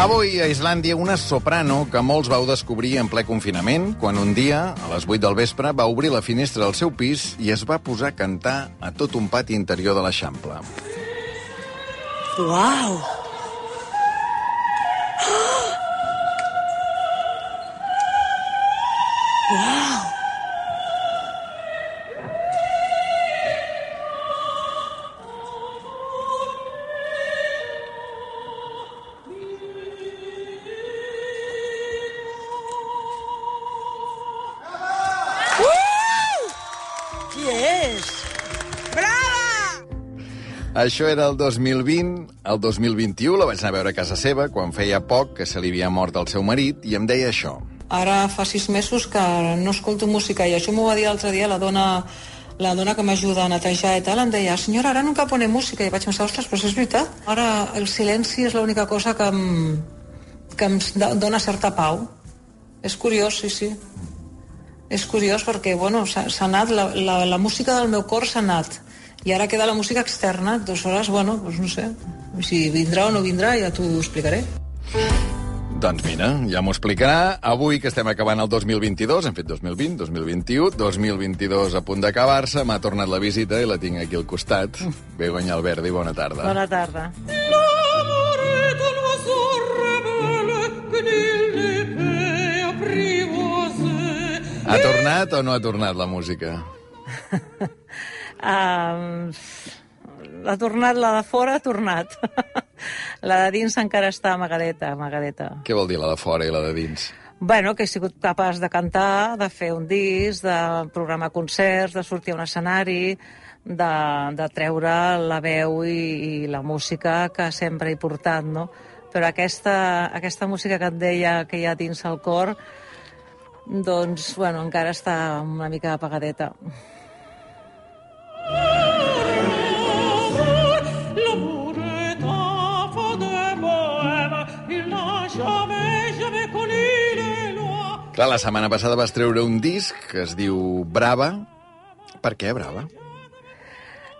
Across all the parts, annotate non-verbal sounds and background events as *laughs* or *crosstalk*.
Avui a Islàndia una soprano que molts vau descobrir en ple confinament quan un dia, a les 8 del vespre, va obrir la finestra del seu pis i es va posar a cantar a tot un pati interior de l'Eixample. Uau! Això era el 2020. El 2021 la vaig anar a veure a casa seva quan feia poc que se li havia mort el seu marit i em deia això. Ara fa sis mesos que no escolto música i això m'ho va dir l'altre dia la dona la dona que m'ajuda a netejar i tal em deia, senyora, ara nunca pone música. I vaig pensar, ostres, però és veritat. Ara el silenci és l'única cosa que em, que em do- dona certa pau. És curiós, sí, sí. És curiós perquè, bueno, s'ha anat, la, la, la música del meu cor s'ha anat. I ara queda la música externa, aleshores, bueno, doncs no sé. Si vindrà o no vindrà, ja t'ho explicaré. Doncs mira, ja m'ho explicarà. Avui que estem acabant el 2022, hem fet 2020, 2021, 2022 a punt d'acabar-se, m'ha tornat la visita i la tinc aquí al costat. Begoña Alberdi, bona tarda. Bona tarda. Ha tornat o no ha tornat la música? *laughs* Um, ha tornat, la de fora ha tornat. *laughs* la de dins encara està amagadeta, amagadeta. Què vol dir la de fora i la de dins? Bueno, que he sigut capaç de cantar, de fer un disc, de programar concerts, de sortir a un escenari, de, de treure la veu i, i la música que sempre he portat, no? Però aquesta, aquesta música que et deia que hi ha dins el cor, doncs, bueno, encara està una mica apagadeta. Clar, la setmana passada vas treure un disc que es diu Brava. Per què Brava?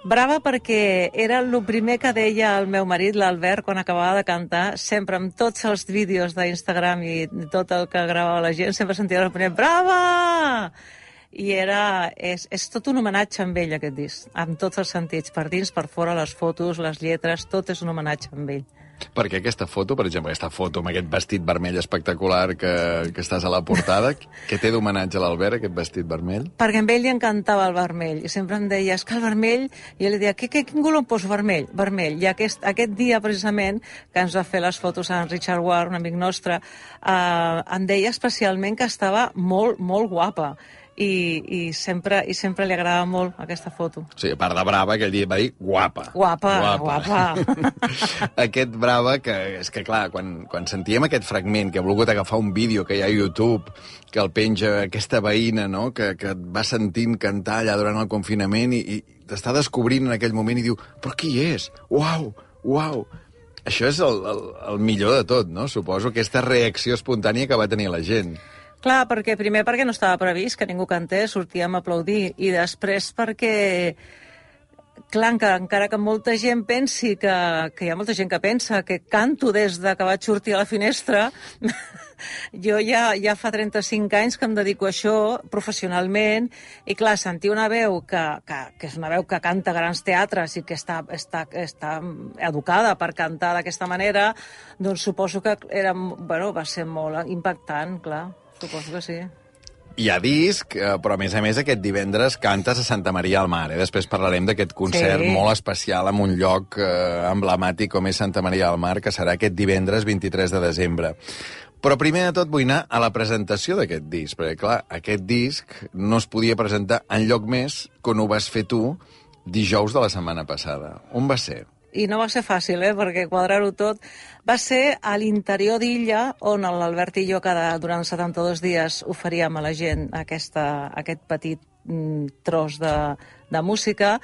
Brava perquè era el primer que deia el meu marit, l'Albert, quan acabava de cantar, sempre amb tots els vídeos d'Instagram i tot el que gravava la gent, sempre sentia el primer Brava! I era, és, és tot un homenatge amb ell, aquest disc, amb tots els sentits, per dins, per fora, les fotos, les lletres, tot és un homenatge amb ell. Perquè aquesta foto, per exemple, aquesta foto amb aquest vestit vermell espectacular que, que estàs a la portada, què té d'homenatge a l'Albert, aquest vestit vermell? Perquè amb ell li encantava el vermell, i sempre em deia, és que el vermell... I jo li deia, què, què, quin color poso vermell? Vermell. I aquest, aquest dia, precisament, que ens va fer les fotos en Richard Ward, un amic nostre, eh, em deia especialment que estava molt, molt guapa. I, i, sempre, I sempre li agradava molt aquesta foto. Sigui, a part de brava, aquell dia va dir guapa. Guapa, guapa. *laughs* aquest brava, que és que clar, quan, quan sentíem aquest fragment, que ha volgut agafar un vídeo que hi ha a YouTube, que el penja aquesta veïna, no?, que, que et va sentint cantar allà durant el confinament i, i t'està descobrint en aquell moment i diu, però qui és? Uau, uau. Això és el, el, el millor de tot, no? Suposo, aquesta reacció espontània que va tenir la gent. Clar, perquè primer perquè no estava previst que ningú cantés, sortíem a aplaudir, i després perquè clar, que encara que molta gent pensi que, que hi ha molta gent que pensa que canto des de que vaig sortir a la finestra, *laughs* jo ja, ja fa 35 anys que em dedico a això professionalment i clar, sentir una veu que, que, que és una veu que canta grans teatres i que està, està, està educada per cantar d'aquesta manera, doncs suposo que era, bueno, va ser molt impactant, clar, suposo que sí. Hi ha disc, però a més a més aquest divendres cantes a Santa Maria al Mar. Eh? Després parlarem d'aquest concert Sí. molt especial en un lloc eh, emblemàtic com és Santa Maria al Mar, que serà aquest divendres 23 de desembre. Però primer de tot vull anar a la presentació d'aquest disc, perquè clar, aquest disc no es podia presentar en lloc més que on ho vas fer tu dijous de la setmana passada. On va ser? I no va ser fàcil, eh, perquè quadrar-ho tot. Va ser a l'interior d'Illa on l'Albert i jo cada, durant 72 dies oferíem a la gent aquesta, aquest petit tros de, de música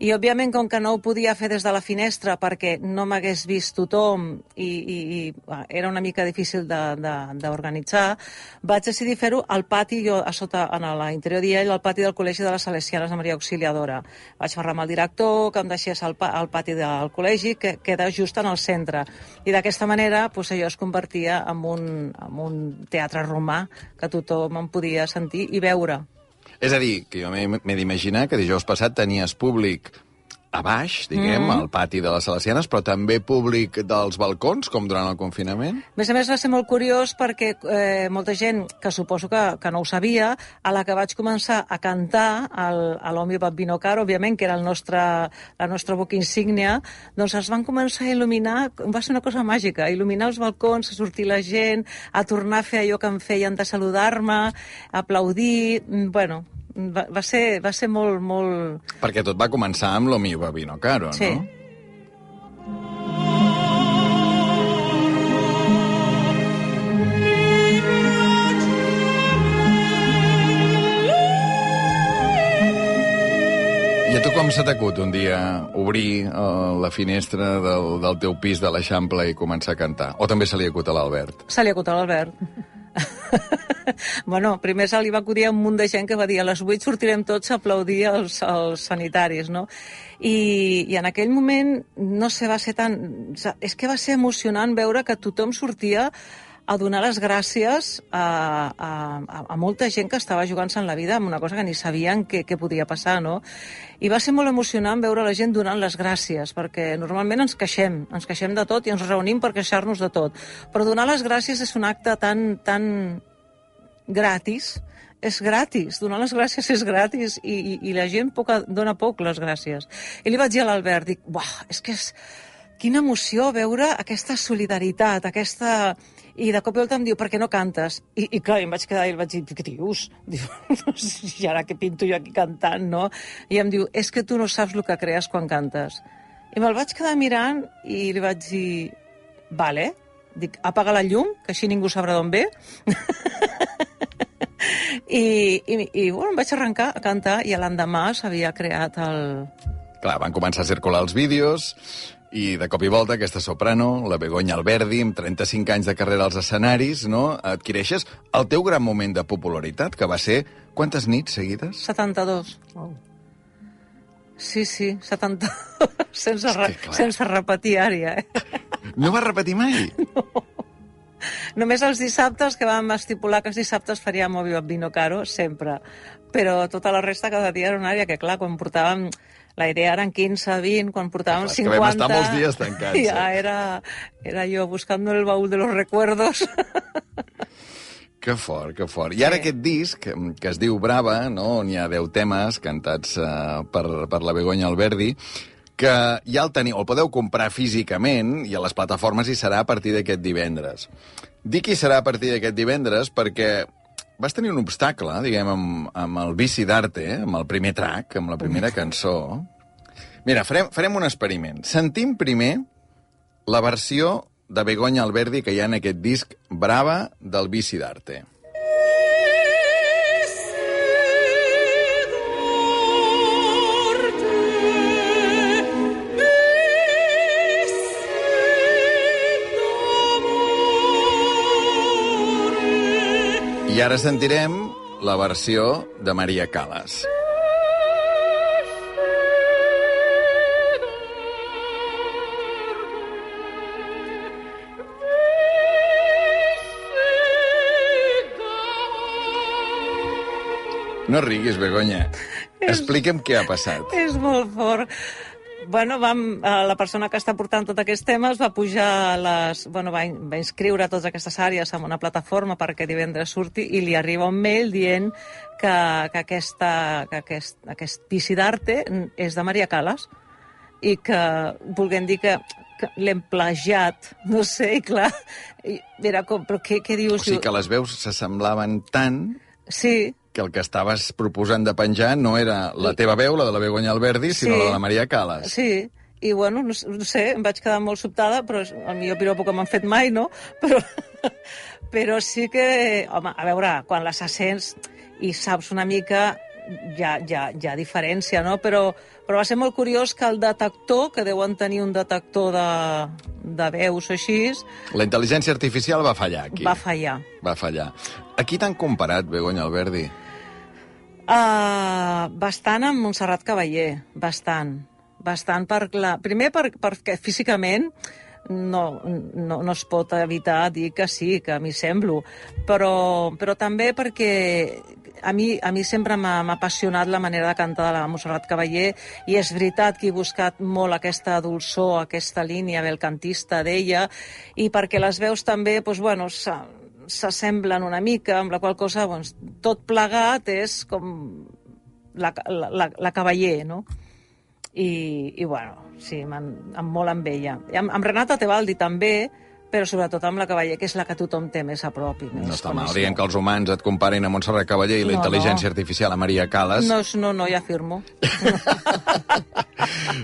i, òbviament, com que no ho podia fer des de la finestra perquè no m'hagués vist tothom i, i, i era una mica difícil d'organitzar, vaig decidir fer-ho al pati, jo a sota, en l'interior d'Iell, al pati del Col·legi de les Salesianes de Maria Auxiliadora. Vaig parlar amb el director, que em deixés al, al pati del col·legi, que queda just en el centre. I d'aquesta manera doncs, allò es convertia en un, en un teatre romà que tothom em podia sentir i veure. És a dir, que jo m'he d'imaginar que dijous passat tenies públic a baix, diguem, mm -hmm. al pati de les Salesianes, però també públic dels balcons, com durant el confinament? A més a més, va ser molt curiós perquè eh, molta gent, que suposo que, que no ho sabia, a la que vaig començar a cantar el, a l'Omi Bambino Caro, òbviament, que era el nostre, la nostra boca insígnia, doncs es van començar a il·luminar, va ser una cosa màgica, il·luminar els balcons, a sortir la gent, a tornar a fer allò que em feien de saludar-me, aplaudir, mm, bueno, va, va, ser, va ser molt, molt... Perquè tot va començar amb lo mio Babino Caro, sí. no? I a tu com s'ha t'acut un dia obrir uh, la finestra del, del teu pis de l'Eixample i començar a cantar? O també se li acut a l'Albert? Se li acut a l'Albert. *laughs* bueno, primer se li va acudir un munt de gent que va dir a les 8 sortirem tots a aplaudir els, els sanitaris, no? I, I en aquell moment, no sé, va ser tan... És que va ser emocionant veure que tothom sortia a donar les gràcies a, a, a molta gent que estava jugant-se en la vida amb una cosa que ni sabien què, què podia passar, no? I va ser molt emocionant veure la gent donant les gràcies, perquè normalment ens queixem, ens queixem de tot i ens reunim per queixar-nos de tot. Però donar les gràcies és un acte tan, tan gratis, és gratis, donar les gràcies és gratis i, i, i la gent poc, dona poc les gràcies. I li vaig dir a l'Albert, dic, uah, és que és... Quina emoció veure aquesta solidaritat, aquesta i de cop i volta em diu, per què no cantes? I, i clar, em vaig quedar i el vaig dir, què dius? *laughs* Diu, i ara què pinto jo aquí cantant, no? I em diu, és que tu no saps el que crees quan cantes. I me'l vaig quedar mirant i li vaig dir, vale, dic, apaga la llum, que així ningú sabrà d'on ve. *laughs* I, i, i bueno, em vaig arrencar a cantar i l'endemà s'havia creat el... Clar, van començar a circular els vídeos, i de cop i volta aquesta soprano, la Begoña Alberdi, amb 35 anys de carrera als escenaris, no? adquireixes el teu gran moment de popularitat, que va ser quantes nits seguides? 72. Oh. Sí, sí, 72. *laughs* sense, re, sense repetir àrea, eh? No va repetir mai? *laughs* No. Només els dissabtes, que vam estipular que els dissabtes faríem Movi Vino Caro, sempre. Però tota la resta cada dia era una àrea que, clar, quan portàvem la idea eren 15, 20, quan portàvem Clar, 50... Que vam estar molts dies tancats. *laughs* Ja eh? era, era jo buscando el baúl de los recuerdos. *laughs* Que fort, que fort. I ara sí. aquest disc, que es diu Brava, no? on hi ha 10 temes cantats uh, per, per la Begoña Alberdi, que ja el teniu, el podeu comprar físicament i a les plataformes hi serà a partir d'aquest divendres. Dic hi serà a partir d'aquest divendres perquè vas tenir un obstacle, diguem, amb, amb el bici d'arte, eh? amb el primer track, amb la primera cançó. Mira, farem, farem un experiment. Sentim primer la versió de Begoña Alberdi que hi ha en aquest disc Brava del bici d'arte. I ara sentirem la versió de Maria Calas. No riguis, Begoña. Explica'm què ha passat. És molt fort bueno, vam, eh, la persona que està portant tots aquests temes va pujar les, bueno, va, va inscriure totes aquestes àrees en una plataforma perquè divendres surti i li arriba un mail dient que, que, aquesta, que aquest, aquest pici d'arte és de Maria Calas i que volguem dir que, que l'hem plagiat, no sé, i clar, i era com, però què, què dius? O sigui que les veus s'assemblaven tant... Sí, que el que estaves proposant de penjar no era la teva veu, la de la Begoña Alberdi, sinó sí. la de la Maria Calas. Sí, i bueno, no, no sé, em vaig quedar molt sobtada, però és el millor piropo que m'han fet mai, no? *laughs* Però, però sí que, home, a veure, quan les sents i saps una mica, ja, ja, ja diferència, no? Però, però va ser molt curiós que el detector, que deuen tenir un detector de, de veus o així... La intel·ligència artificial va fallar aquí. Va fallar. Va fallar. A qui t'han comparat, Begoña Alberdi? Uh, bastant amb Montserrat Cavaller, bastant. Bastant per la... Primer per, perquè físicament no, no, no es pot evitar dir que sí, que m'hi semblo, però, però també perquè a mi, a mi sempre m'ha apassionat la manera de cantar de la Montserrat Cavaller i és veritat que he buscat molt aquesta dolçor, aquesta línia belcantista d'ella i perquè les veus també, doncs, bueno, s'assemblen una mica, amb la qual cosa doncs, tot plegat és com la, la, la cavaller, no? I, i bueno, sí, amb molt amb ella. I amb, amb Renata Tebaldi també, però sobretot amb la Cavaller, que és la que tothom té més a prop. I més no està mal, dient que els humans et comparin a Montserrat Cavaller i la no, intel·ligència no. artificial a Maria Calas. No, no, no, ja firmo.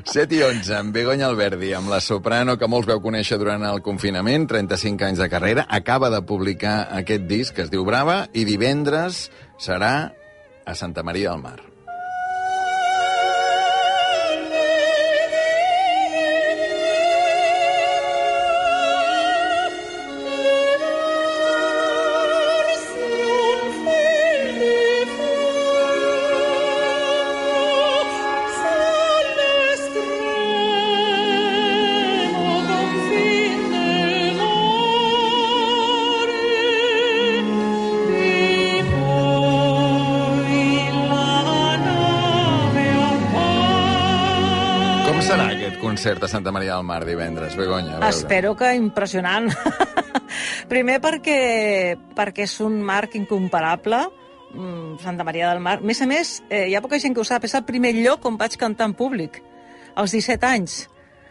7 *laughs* i 11, amb Begoña Alberdi, amb la soprano que molts veu conèixer durant el confinament, 35 anys de carrera, acaba de publicar aquest disc que es diu Brava i divendres serà a Santa Maria del Mar. Concert a Santa Maria del Mar divendres, Begoña? Espero que impressionant. *laughs* Primer perquè, perquè és un marc incomparable, mm, Santa Maria del Mar. A més a més, eh, hi ha poca gent que ho sap, és el primer lloc on vaig cantar en públic, als 17 anys.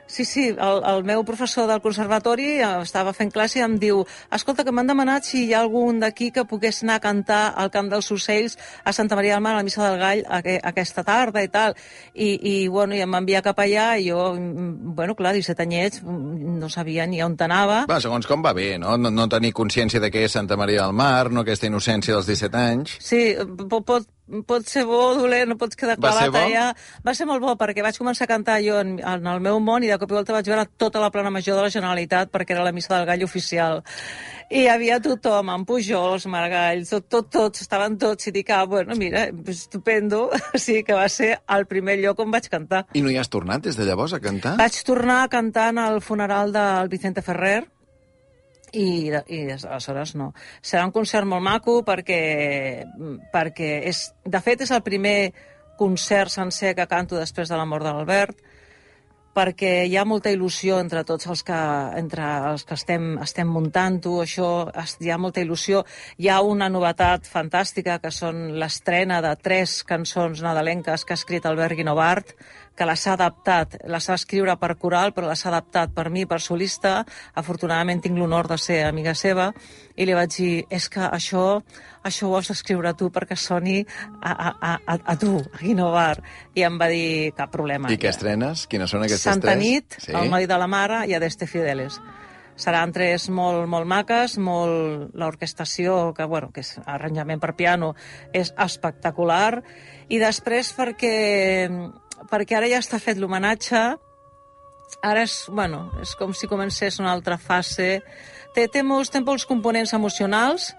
Sí, sí, el, el meu professor del conservatori eh, estava fent classe i em diu escolta, que m'han demanat si hi ha algun d'aquí que pogués anar a cantar al Camp dels Ocells a Santa Maria del Mar, a la Missa del Gall, a, a aquesta tarda i tal. I, i, bueno, i em va enviar cap allà i jo, mm, bueno, clar, 17 anyets, mm, no sabia ni on anava. Va, segons com va bé, no? No, no tenir consciència de què és Santa Maria del Mar, no aquesta innocència dels 17 anys. Sí, pot, pot, pot ser bo dolent, no pots quedar clavat allà. Va ser molt bo, perquè vaig començar a cantar jo en, en el meu món i de cop i volta vaig veure tota la plana major de la Generalitat perquè era la missa del gall oficial. I hi havia tothom, en Pujols, Margall, tot, tot, tots, estaven tots, i dic, ah, bueno, mira, estupendo, *laughs* sí que va ser el primer lloc on vaig cantar. I no hi has tornat des de llavors a cantar? Vaig tornar a cantar en el funeral del Vicente Ferrer, i, i aleshores no. Serà un concert molt maco perquè, perquè és, de fet és el primer concert sencer que canto després de la mort de l'Albert, perquè hi ha molta il·lusió entre tots els que, entre els que estem, estem muntant-ho, això, hi ha molta il·lusió. Hi ha una novetat fantàstica, que són l'estrena de tres cançons nadalenques que ha escrit Albert Guinovart, que les ha adaptat, les ha escriure per coral, però les ha adaptat per mi, per solista. Afortunadament tinc l'honor de ser amiga seva, i li vaig dir, és que això, això ho has d'escriure tu perquè soni a, a, a, a tu, a Guinovar. I em va dir, cap problema. I què estrenes? Quines són aquestes Santa tres? Nit, sí? El noi de la mare i Adeste Fideles seran tres molt, molt maques, molt... l'orquestació, que, bueno, que és arranjament per piano, és espectacular, i després perquè perquè ara ja està fet l'homenatge, ara és, bueno, és com si comencés una altra fase. Té, té, molts, té molts components emocionals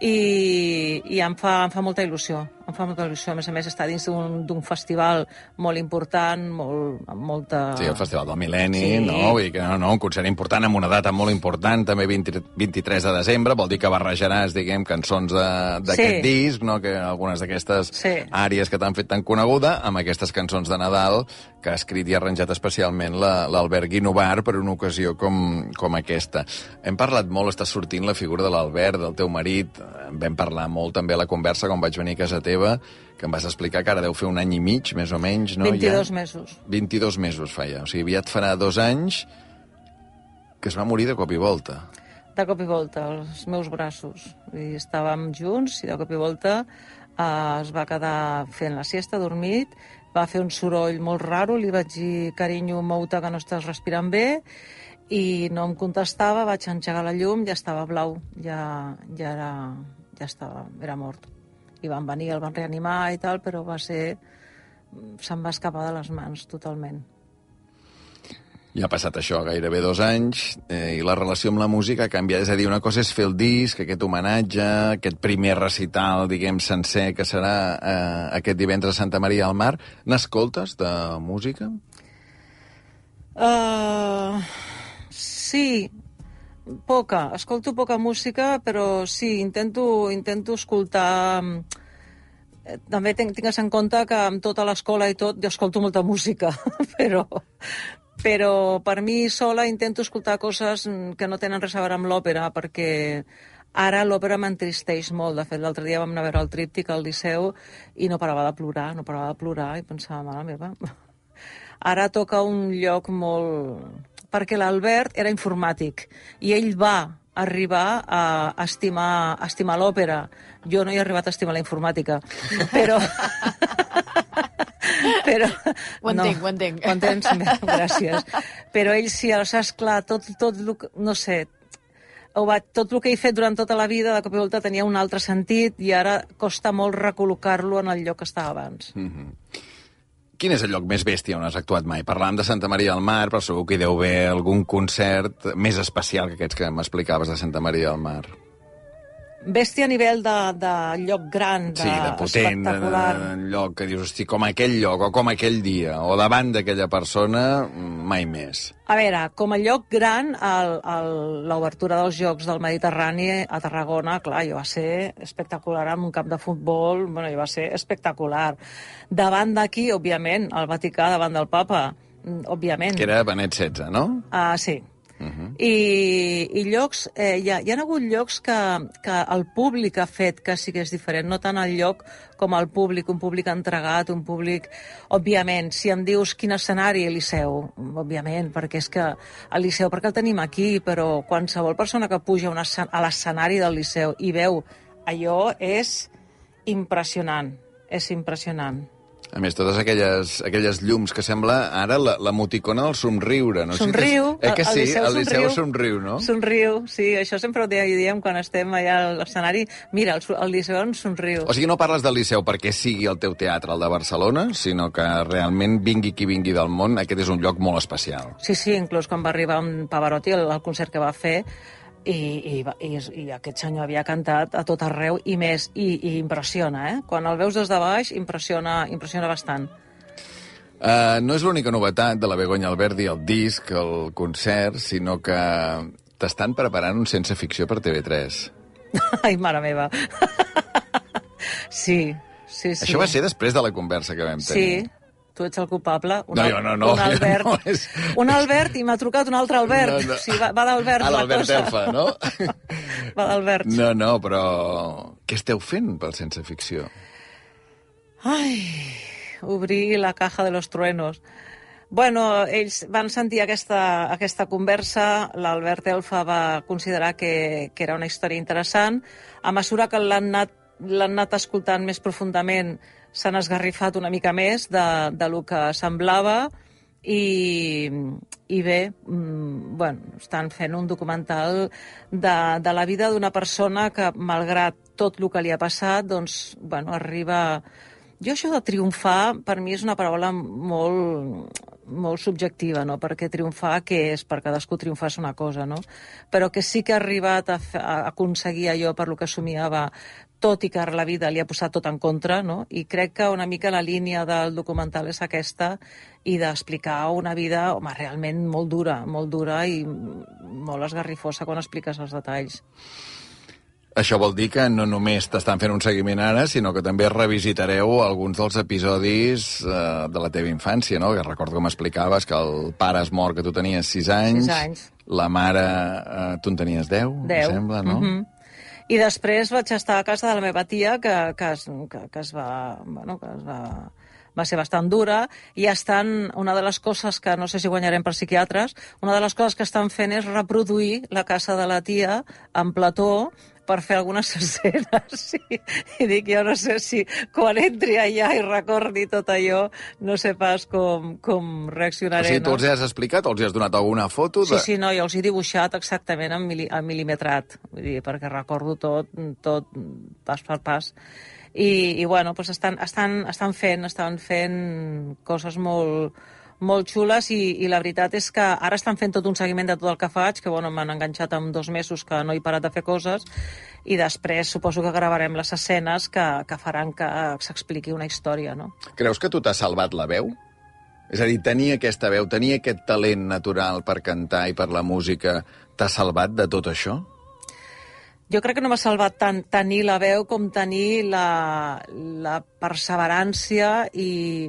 i, i em, fa, em fa molta il·lusió em fa molta il·lusió. A més a més, està dins d'un festival molt important, molt, amb molta... Sí, el Festival del Mil·lenni, sí. no? Vull dir que no, no, un concert important amb una data molt important, també 20, 23 de desembre, vol dir que barrejaràs, diguem, cançons d'aquest sí. disc, no? que algunes d'aquestes sí. àrees que t'han fet tan coneguda, amb aquestes cançons de Nadal que ha escrit i arranjat especialment l'Albert Guinovar per una ocasió com, com aquesta. Hem parlat molt, està sortint la figura de l'Albert, del teu marit, en vam parlar molt també a la conversa quan vaig venir a casa teva, teva, que em vas explicar que ara deu fer un any i mig, més o menys, no? 22 ja? mesos. 22 mesos feia. O sigui, aviat farà dos anys que es va morir de cop i volta. De cop i volta, als meus braços. I estàvem junts i de cop i volta eh, es va quedar fent la siesta, dormit, va fer un soroll molt raro, li vaig dir, carinyo, mouta que no estàs respirant bé, i no em contestava, vaig engegar la llum, ja estava blau, ja, ja era, ja estava, era mort. I van venir, el van reanimar i tal, però va ser... se'n va escapar de les mans totalment. Ja ha passat això gairebé dos anys eh, i la relació amb la música ha canviat. És a dir, una cosa és fer el disc, aquest homenatge, aquest primer recital, diguem, sencer, que serà eh, aquest divendres a Santa Maria al Mar. N'escoltes de música? Uh, sí, poca. Escolto poca música, però sí, intento, intento escoltar... eh, També tingues en compte que amb tota l'escola i tot jo escolto molta música, *laughs* però, però per mi sola intento escoltar coses mm, que no tenen res a veure amb l'òpera, perquè ara l'òpera m'entristeix molt. De fet, l'altre dia vam anar a veure el tríptic al Liceu i no parava de plorar, no parava de plorar, i pensava, mare meva... *laughs* Ara toca un lloc molt... Perquè l'Albert era informàtic i ell va arribar a estimar, a estimar l'òpera. Jo no he arribat a estimar la informàtica, *laughs* però... però Ho entenc, ho entenc. Ho entens? Gràcies. Però ell sí, aleshores, clar, tot, tot el que- no sé, ho va, tot el que he fet durant tota la vida, de cop i volta tenia un altre sentit i ara costa molt recol·locar-lo en el lloc que estava abans. Quin és el lloc més bèstia on has actuat mai? Parlàvem de Santa Maria del Mar, però segur que hi deu haver algun concert més especial que aquests que m'explicaves de Santa Maria del Mar. Bèstia a nivell de, de lloc gran, de, Sí, de potent, de, espectacular. de lloc que dius, hosti, com aquell lloc, o com aquell dia, o davant d'aquella persona, mai més. A veure, com a lloc gran, el- el- l'obertura dels Jocs del Mediterrani a Tarragona, clar, jo va ser espectacular amb un camp de futbol, bueno, jo va ser espectacular. Davant d'aquí, òbviament, al Vaticà, davant del papa, mm, òbviament. Que era Benet XVI, no? Ah, sí. Uh -huh. I, i llocs, eh, hi, ha, hi ha hagut llocs que, que el públic ha fet que sí que és diferent, no tant el lloc com el públic, un públic entregat, un públic... Òbviament, si em dius quin escenari, Liceu, òbviament, perquè és que el Liceu, perquè el tenim aquí, però qualsevol persona que puja a un escen- a l'escenari del Liceu i veu allò és impressionant, és impressionant. A més, totes aquelles, aquelles llums que sembla ara la- l'emoticona del somriure. No? Somriu, Eh que el- el sí? Liceu el Liceu somriu. no? Somriu, sí, això sempre ho diem quan estem allà a l'escenari. Mira, el, el Liceu ens somriu. O sigui, no parles del Liceu perquè sigui el teu teatre, el de Barcelona, sinó que realment vingui qui vingui del món, aquest és un lloc molt especial. Sí, sí, inclús quan va arribar un Pavarotti al, al concert que va fer, i, i, i, i aquest senyor havia cantat a tot arreu i més, i, i impressiona, eh? Quan el veus des de baix, impressiona, impressiona bastant. Uh, no és l'única novetat de la Begoña Alberdi, el disc, el concert, sinó que t'estan preparant un sense ficció per TV3. *laughs* Ai, mare meva. *laughs* sí, sí, sí. Això va ser després de la conversa que vam tenir. Sí, tu ets el culpable. Un, No, jo no, no, Un Albert, no, és- un Albert i m'ha trucat un altre Albert. No, no. O sigui, va, va d'Albert Ah, la cosa. Elfa, no? *laughs* Va d'Albert. No, no, però què esteu fent pel sense ficció? Ai, obrir la caja de los truenos. Bueno, ells van sentir aquesta, aquesta conversa, l'Albert Elfa va considerar que, que era una història interessant. A mesura que l'han anat, l'han anat escoltant més profundament, s'han esgarrifat una mica més de, de lo que semblava i, i bé, mm, bueno, estan fent un documental de, de la vida d'una persona que, malgrat tot el que li ha passat, doncs, bueno, arriba... Jo això de triomfar, per mi és una paraula molt, molt subjectiva, no? Perquè triomfar, què és? Per cadascú triomfar és una cosa, no? Però que sí que ha arribat a, a aconseguir allò per lo que somiava, tot i que la vida li ha posat tot en contra, no? I crec que una mica la línia del documental és aquesta i d'explicar una vida, home, realment molt dura, molt dura i molt esgarrifosa quan expliques els detalls. Això vol dir que no només t'estan fent un seguiment ara, sinó que també revisitareu alguns dels episodis eh, de la teva infància, no? Que recordo que m'explicaves que el pare es mor que tu tenies 6 anys, Sis anys. la mare eh, tu en tenies 10, Deu. em sembla, no? Mhm. I després vaig estar a casa de la meva tia, que, que, es, que, que es va... Bueno, que es va va ser bastant dura, i estan, una de les coses que, no sé si guanyarem per psiquiatres, una de les coses que estan fent és reproduir la casa de la tia en plató, per fer algunes *laughs* escenes. I, I dic, jo no sé si quan entri allà i recordi tot allò, no sé pas com, com reaccionaré. O sigui, tu els has explicat o els has donat alguna foto? Sí, De... sí, no, jo els he dibuixat exactament en, mili, en mil·limetrat, vull dir, perquè recordo tot, tot pas per pas. I, i bueno, doncs estan, estan, estan fent, estan fent coses molt, molt xules i, i la veritat és que ara estan fent tot un seguiment de tot el que faig, que bueno, m'han enganxat en dos mesos que no he parat de fer coses, i després suposo que gravarem les escenes que, que faran que s'expliqui una història, no? Creus que tu t'has salvat la veu? És a dir, tenir aquesta veu, tenir aquest talent natural per cantar i per la música, t'ha salvat de tot això? Jo crec que no m'ha salvat tant tenir la veu com tenir la, la perseverància i,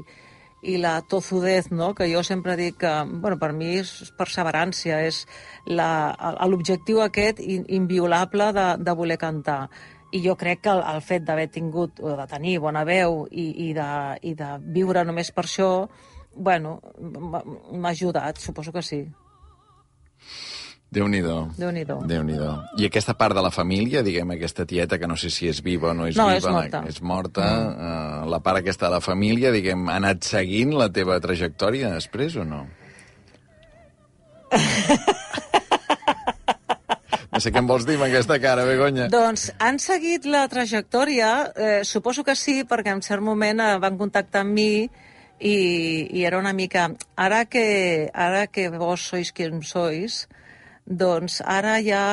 i la tozudez, no? que jo sempre dic que, bueno, per mi és perseverància, és l'objectiu aquest in- inviolable de, de voler cantar. I jo crec que el, el fet d'haver tingut, o de tenir bona veu i, i, de, i de viure només per això, bueno, m'ha ajudat, suposo que sí. Déu-n'hi-do. Déu-n'hi-do. déu nhi I aquesta part de la família, diguem, aquesta tieta, que no sé si és viva o no és No, viva, és morta. La, és morta mm. la part aquesta de la família, diguem, ha anat seguint la teva trajectòria després o no? no sé què em vols dir amb aquesta cara, Begonya. Doncs han seguit la trajectòria, eh, suposo que sí, perquè en cert moment eh, van contactar amb mi i, i era una mica... Ara que, ara que vos sois quien sois, doncs ara ja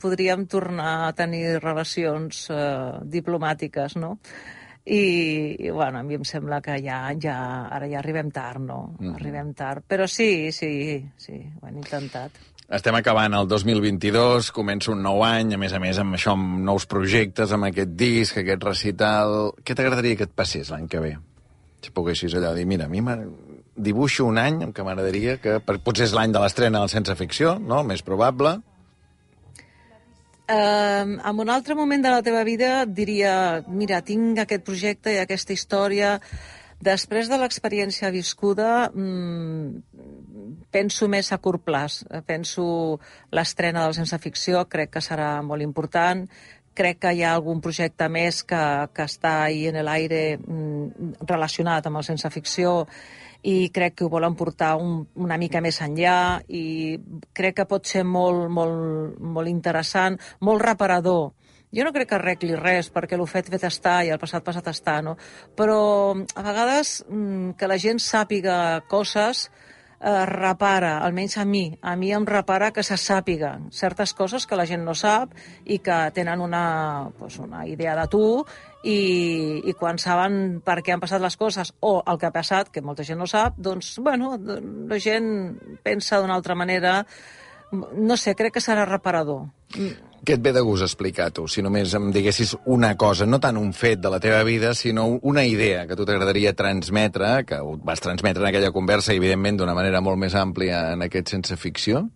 podríem tornar a tenir relacions eh, diplomàtiques, no? I, i, bueno, a mi em sembla que ja, ja, ara ja arribem tard, no? Mm. Arribem tard. Però sí, sí, sí, ho han intentat. Estem acabant el 2022, comença un nou any, a més a més amb això, amb nous projectes, amb aquest disc, aquest recital... Què t'agradaria que et passés l'any que ve? Si poguessis allò dir, mira, a mi dibuixo un any què m'agradaria que... per- Potser és l'any de l'estrena del Sense Ficció, no? Més probable. Uh, en un altre moment de la teva vida diria, mira, tinc aquest projecte i aquesta història. Després de l'experiència viscuda, mm, penso més a curt plaç. Penso l'estrena del Sense Ficció, crec que serà molt important. Crec que hi ha algun projecte més que, que està ahí en l'aire mm, relacionat amb el Sense Ficció i crec que ho volen portar un, una mica més enllà i crec que pot ser molt, molt, molt interessant, molt reparador. Jo no crec que arregli res, perquè el fet fet està i el passat passat està, no? Però a vegades mm, que la gent sàpiga coses eh, repara, almenys a mi, a mi em repara que se sàpiga certes coses que la gent no sap i que tenen una, pues, una idea de tu i, i quan saben per què han passat les coses o el que ha passat, que molta gent no sap, doncs, bueno, la gent pensa d'una altra manera. No sé, crec que serà reparador. Què et ve de gust explicar tu? Si només em diguessis una cosa, no tant un fet de la teva vida, sinó una idea que a tu t'agradaria transmetre, que ho vas transmetre en aquella conversa, i evidentment d'una manera molt més àmplia en aquest sense ficció?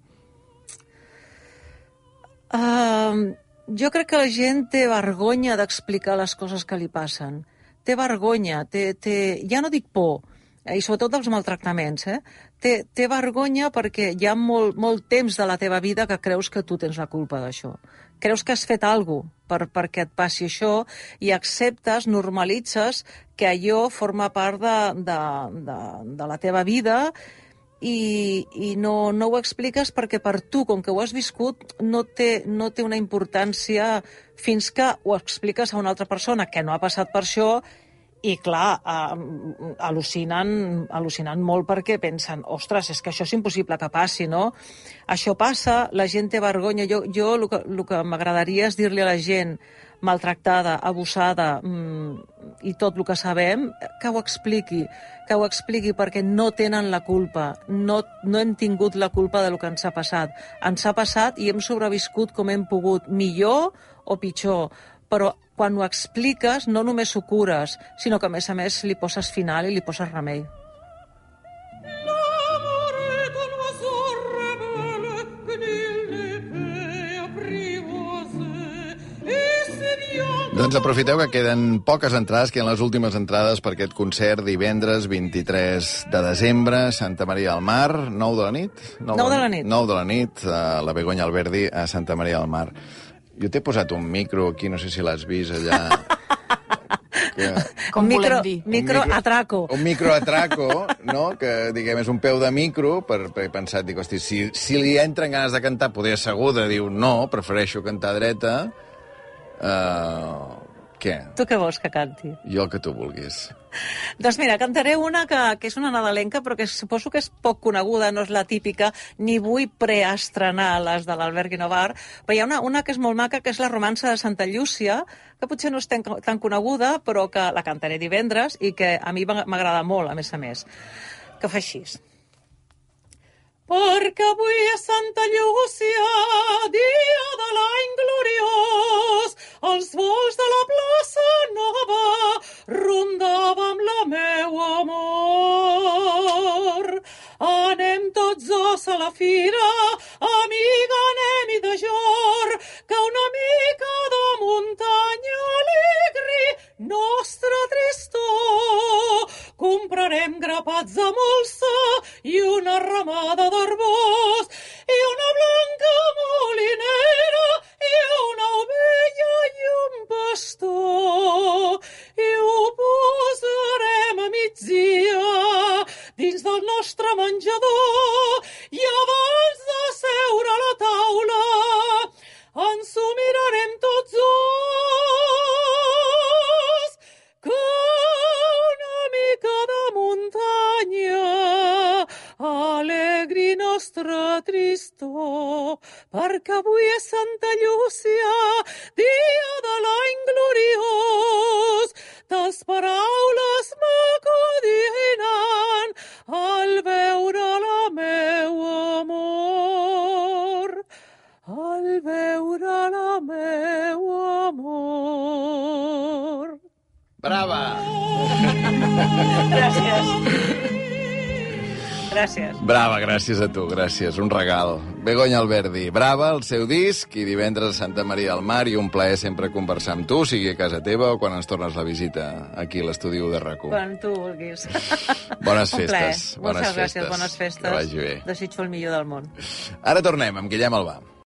Uh, jo crec que la gent té vergonya d'explicar les coses que li passen. Té vergonya, té, té... ja no dic por, eh, i sobretot dels maltractaments, eh? Té, té vergonya perquè hi ha molt, molt temps de la teva vida que creus que tu tens la culpa d'això. Creus que has fet alguna per, perquè et passi això i acceptes, normalitzes que allò forma part de, de, de, de la teva vida i, i no, no ho expliques perquè per tu, com que ho has viscut, no té, no té una importància fins que ho expliques a una altra persona que no ha passat per això i, clar, eh, al·lucinen, al·lucinen molt perquè pensen, ostres, és que això és impossible que passi, no? Això passa, la gent té vergonya. Jo, jo el que, que m'agradaria és dir-li a la gent maltractada, abusada mmm, i tot el que sabem, que ho expliqui, que ho expliqui perquè no tenen la culpa, no, no hem tingut la culpa del que ens ha passat. Ens ha passat i hem sobreviscut com hem pogut, millor o pitjor, però quan ho expliques no només ho cures, sinó que a més a més li poses final i li poses remei. Doncs aprofiteu que queden poques entrades, que en les últimes entrades per aquest concert divendres 23 de desembre, Santa Maria del Mar, 9 de la nit? 9 de la nit. 9 de la nit, a la Begoña Alberdi, a Santa Maria del Mar. Jo t'he posat un micro aquí, no sé si l'has vist allà. *laughs* que... Com micro, volem dir? Micro, atraco. Un microatraco, no? Que, diguem, és un peu de micro per, per pensar, dic, hosti, si, si li entren ganes de cantar, poder asseguda, diu, no, prefereixo cantar dreta. Uh, què? Tu què vols que canti? Jo el que tu vulguis. Doncs mira, cantaré una que, que és una nadalenca, però que suposo que és poc coneguda, no és la típica, ni vull preestrenar les de l'Albert Guinovar, però hi ha una, una que és molt maca, que és la romança de Santa Llúcia, que potser no és tan, tan coneguda, però que la cantaré divendres i que a mi m'agrada molt, a més a més. Que fa així. Perquè avui és Santa Llúcia, dia de l'any gloriós, els vols muntanya alegri nostra tristor perquè avui és Santa Llúcia dia de l'any gloriós tes paraules m'acudinen al veure la meu amor al veure la meu amor. Brava! Gràcies. Gràcies. Brava, gràcies a tu, gràcies. Un regal. Begoña Alberdi, brava, el seu disc, i divendres a Santa Maria del Mar, i un plaer sempre conversar amb tu, sigui a casa teva o quan ens tornes la visita aquí a l'estudi de rac Quan tu vulguis. *laughs* Bones Un plaer. festes. Bones Moltes gràcies, festes. bones festes. Que vagi bé. Desitjo el millor del món. Ara tornem amb Guillem Albà.